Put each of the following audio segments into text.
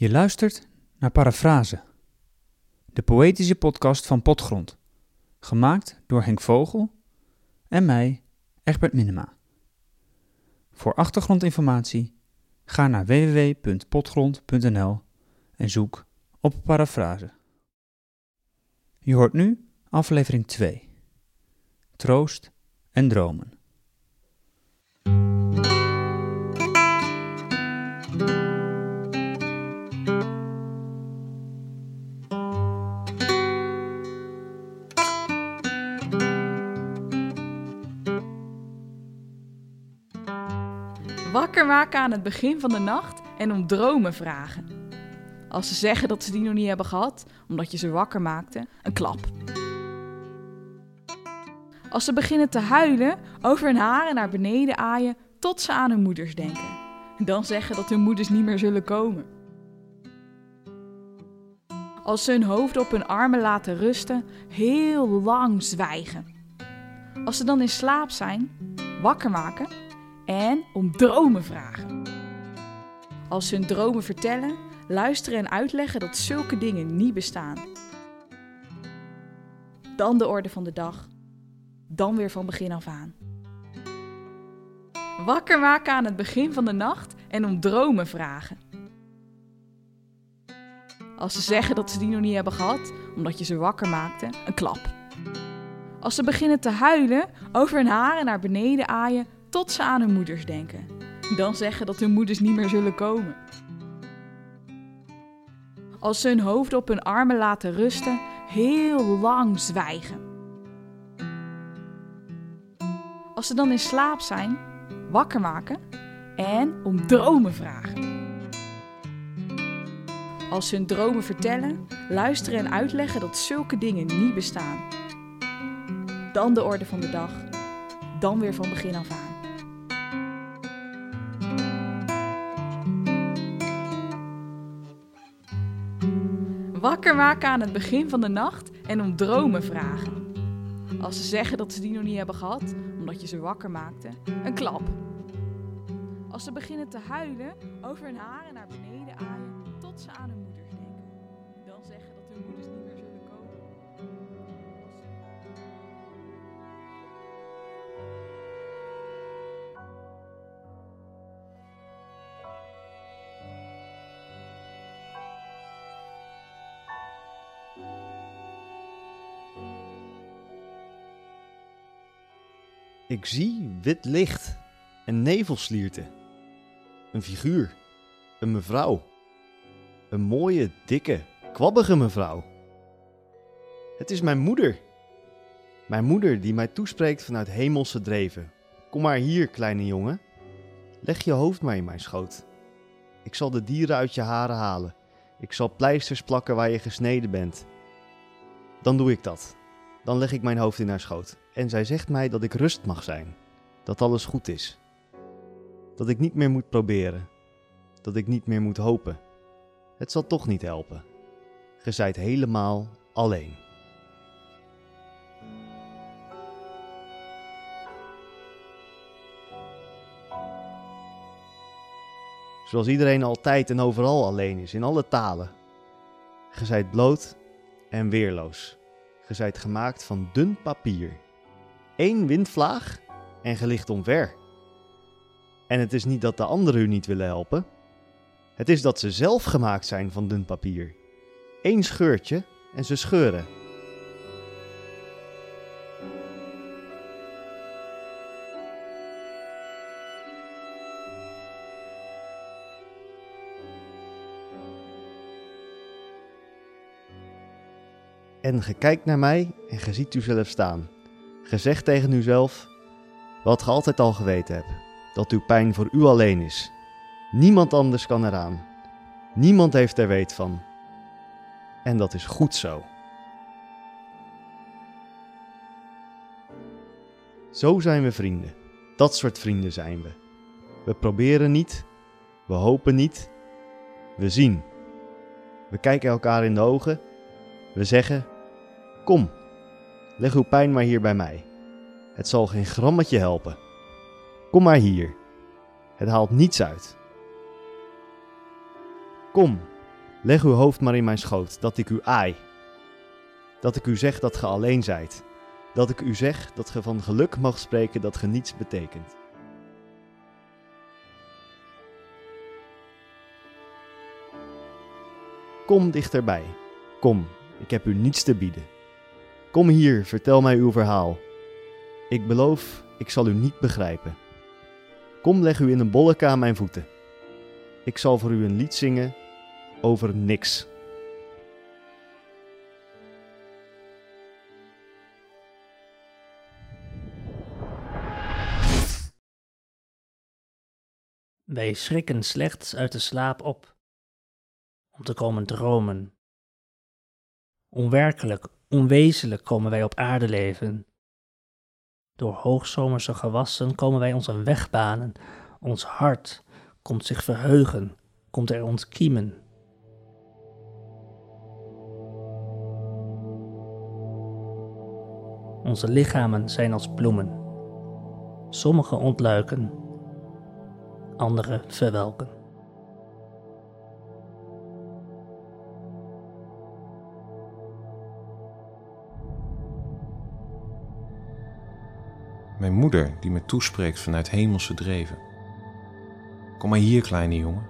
Je luistert naar Parafrase, de poëtische podcast van Potgrond, gemaakt door Henk Vogel en mij, Egbert Minema. Voor achtergrondinformatie ga naar www.potgrond.nl en zoek op Parafrase. Je hoort nu aflevering 2: Troost en dromen. Wakker maken aan het begin van de nacht en om dromen vragen. Als ze zeggen dat ze die nog niet hebben gehad, omdat je ze wakker maakte, een klap. Als ze beginnen te huilen, over hun haren naar beneden aaien tot ze aan hun moeders denken. Dan zeggen dat hun moeders niet meer zullen komen. Als ze hun hoofd op hun armen laten rusten, heel lang zwijgen. Als ze dan in slaap zijn, wakker maken en om dromen vragen. Als ze hun dromen vertellen, luisteren en uitleggen dat zulke dingen niet bestaan. Dan de orde van de dag. Dan weer van begin af aan. Wakker maken aan het begin van de nacht en om dromen vragen. Als ze zeggen dat ze die nog niet hebben gehad, omdat je ze wakker maakte, een klap. Als ze beginnen te huilen, over hun haren naar beneden aaien tot ze aan hun moeders denken. Dan zeggen dat hun moeders niet meer zullen komen. Als ze hun hoofd op hun armen laten rusten, heel lang zwijgen. Als ze dan in slaap zijn, wakker maken en om dromen vragen. Als ze hun dromen vertellen, luisteren en uitleggen dat zulke dingen niet bestaan. Dan de orde van de dag, dan weer van begin af aan. Wakker maken aan het begin van de nacht en om dromen vragen. Als ze zeggen dat ze die nog niet hebben gehad, omdat je ze wakker maakte, een klap. Als ze beginnen te huilen, over hun haren naar beneden aaien tot ze aan hun Ik zie wit licht en nevelslierten. Een figuur. Een mevrouw. Een mooie, dikke, kwabbige mevrouw. Het is mijn moeder. Mijn moeder die mij toespreekt vanuit hemelse dreven. Kom maar hier, kleine jongen. Leg je hoofd maar in mijn schoot. Ik zal de dieren uit je haren halen. Ik zal pleisters plakken waar je gesneden bent. Dan doe ik dat. Dan leg ik mijn hoofd in haar schoot. En zij zegt mij dat ik rust mag zijn. Dat alles goed is. Dat ik niet meer moet proberen. Dat ik niet meer moet hopen. Het zal toch niet helpen. Ge zijt helemaal alleen. Zoals iedereen altijd en overal alleen is, in alle talen. Ge zijt bloot en weerloos. Ge zijt gemaakt van dun papier. Eén windvlaag en ge ligt omver. En het is niet dat de anderen u niet willen helpen. Het is dat ze zelf gemaakt zijn van dun papier. Eén scheurtje en ze scheuren. En ge kijkt naar mij en ge ziet uzelf staan. Ge zegt tegen uzelf wat ge altijd al geweten hebt: dat uw pijn voor u alleen is. Niemand anders kan eraan. Niemand heeft er weet van. En dat is goed zo. Zo zijn we vrienden. Dat soort vrienden zijn we. We proberen niet, we hopen niet, we zien. We kijken elkaar in de ogen, we zeggen: Kom, leg uw pijn maar hier bij mij. Het zal geen grammetje helpen. Kom maar hier. Het haalt niets uit. Kom, leg uw hoofd maar in mijn schoot, dat ik u aai. Dat ik u zeg dat ge alleen zijt. Dat ik u zeg dat ge van geluk mag spreken dat ge niets betekent. Kom dichterbij. Kom, ik heb u niets te bieden. Kom hier, vertel mij uw verhaal. Ik beloof, ik zal u niet begrijpen. Kom, leg u in een bolleke aan mijn voeten. Ik zal voor u een lied zingen over niks. Wij schrikken slechts uit de slaap op, om te komen dromen. Onwerkelijk, onwezenlijk komen wij op aarde leven. Door hoogzomerse gewassen komen wij ons een weg banen. Ons hart komt zich verheugen, komt er ontkiemen. Onze lichamen zijn als bloemen. Sommige ontluiken, andere verwelken. Mijn moeder die me toespreekt vanuit hemelse dreven. Kom maar hier, kleine jongen.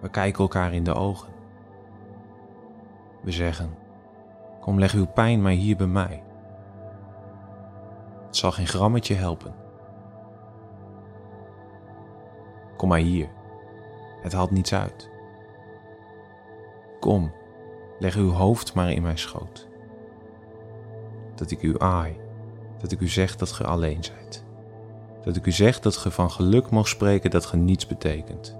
We kijken elkaar in de ogen. We zeggen: Kom, leg uw pijn maar hier bij mij. Het zal geen grammetje helpen. Kom maar hier. Het haalt niets uit. Kom, leg uw hoofd maar in mijn schoot. Dat ik u aai, dat ik u zeg dat ge alleen zijt. Dat ik u zeg dat ge van geluk mag spreken dat ge niets betekent.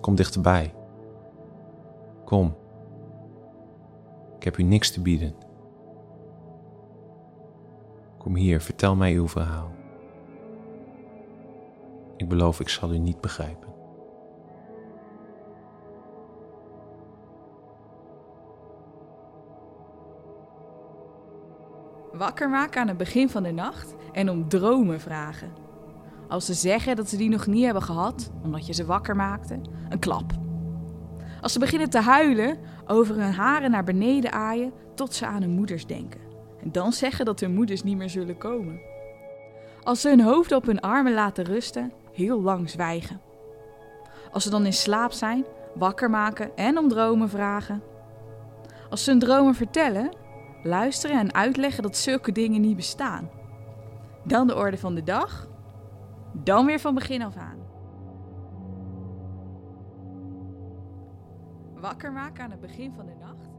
Kom dichterbij. Kom. Ik heb u niks te bieden. Kom hier, vertel mij uw verhaal. Ik beloof, ik zal u niet begrijpen. Wakker maken aan het begin van de nacht en om dromen vragen. Als ze zeggen dat ze die nog niet hebben gehad, omdat je ze wakker maakte, een klap. Als ze beginnen te huilen, over hun haren naar beneden aaien tot ze aan hun moeders denken. En dan zeggen dat hun moeders niet meer zullen komen. Als ze hun hoofd op hun armen laten rusten, heel lang zwijgen. Als ze dan in slaap zijn, wakker maken en om dromen vragen. Als ze hun dromen vertellen, luisteren en uitleggen dat zulke dingen niet bestaan. Dan de orde van de dag, dan weer van begin af aan. Wakker maken aan het begin van de nacht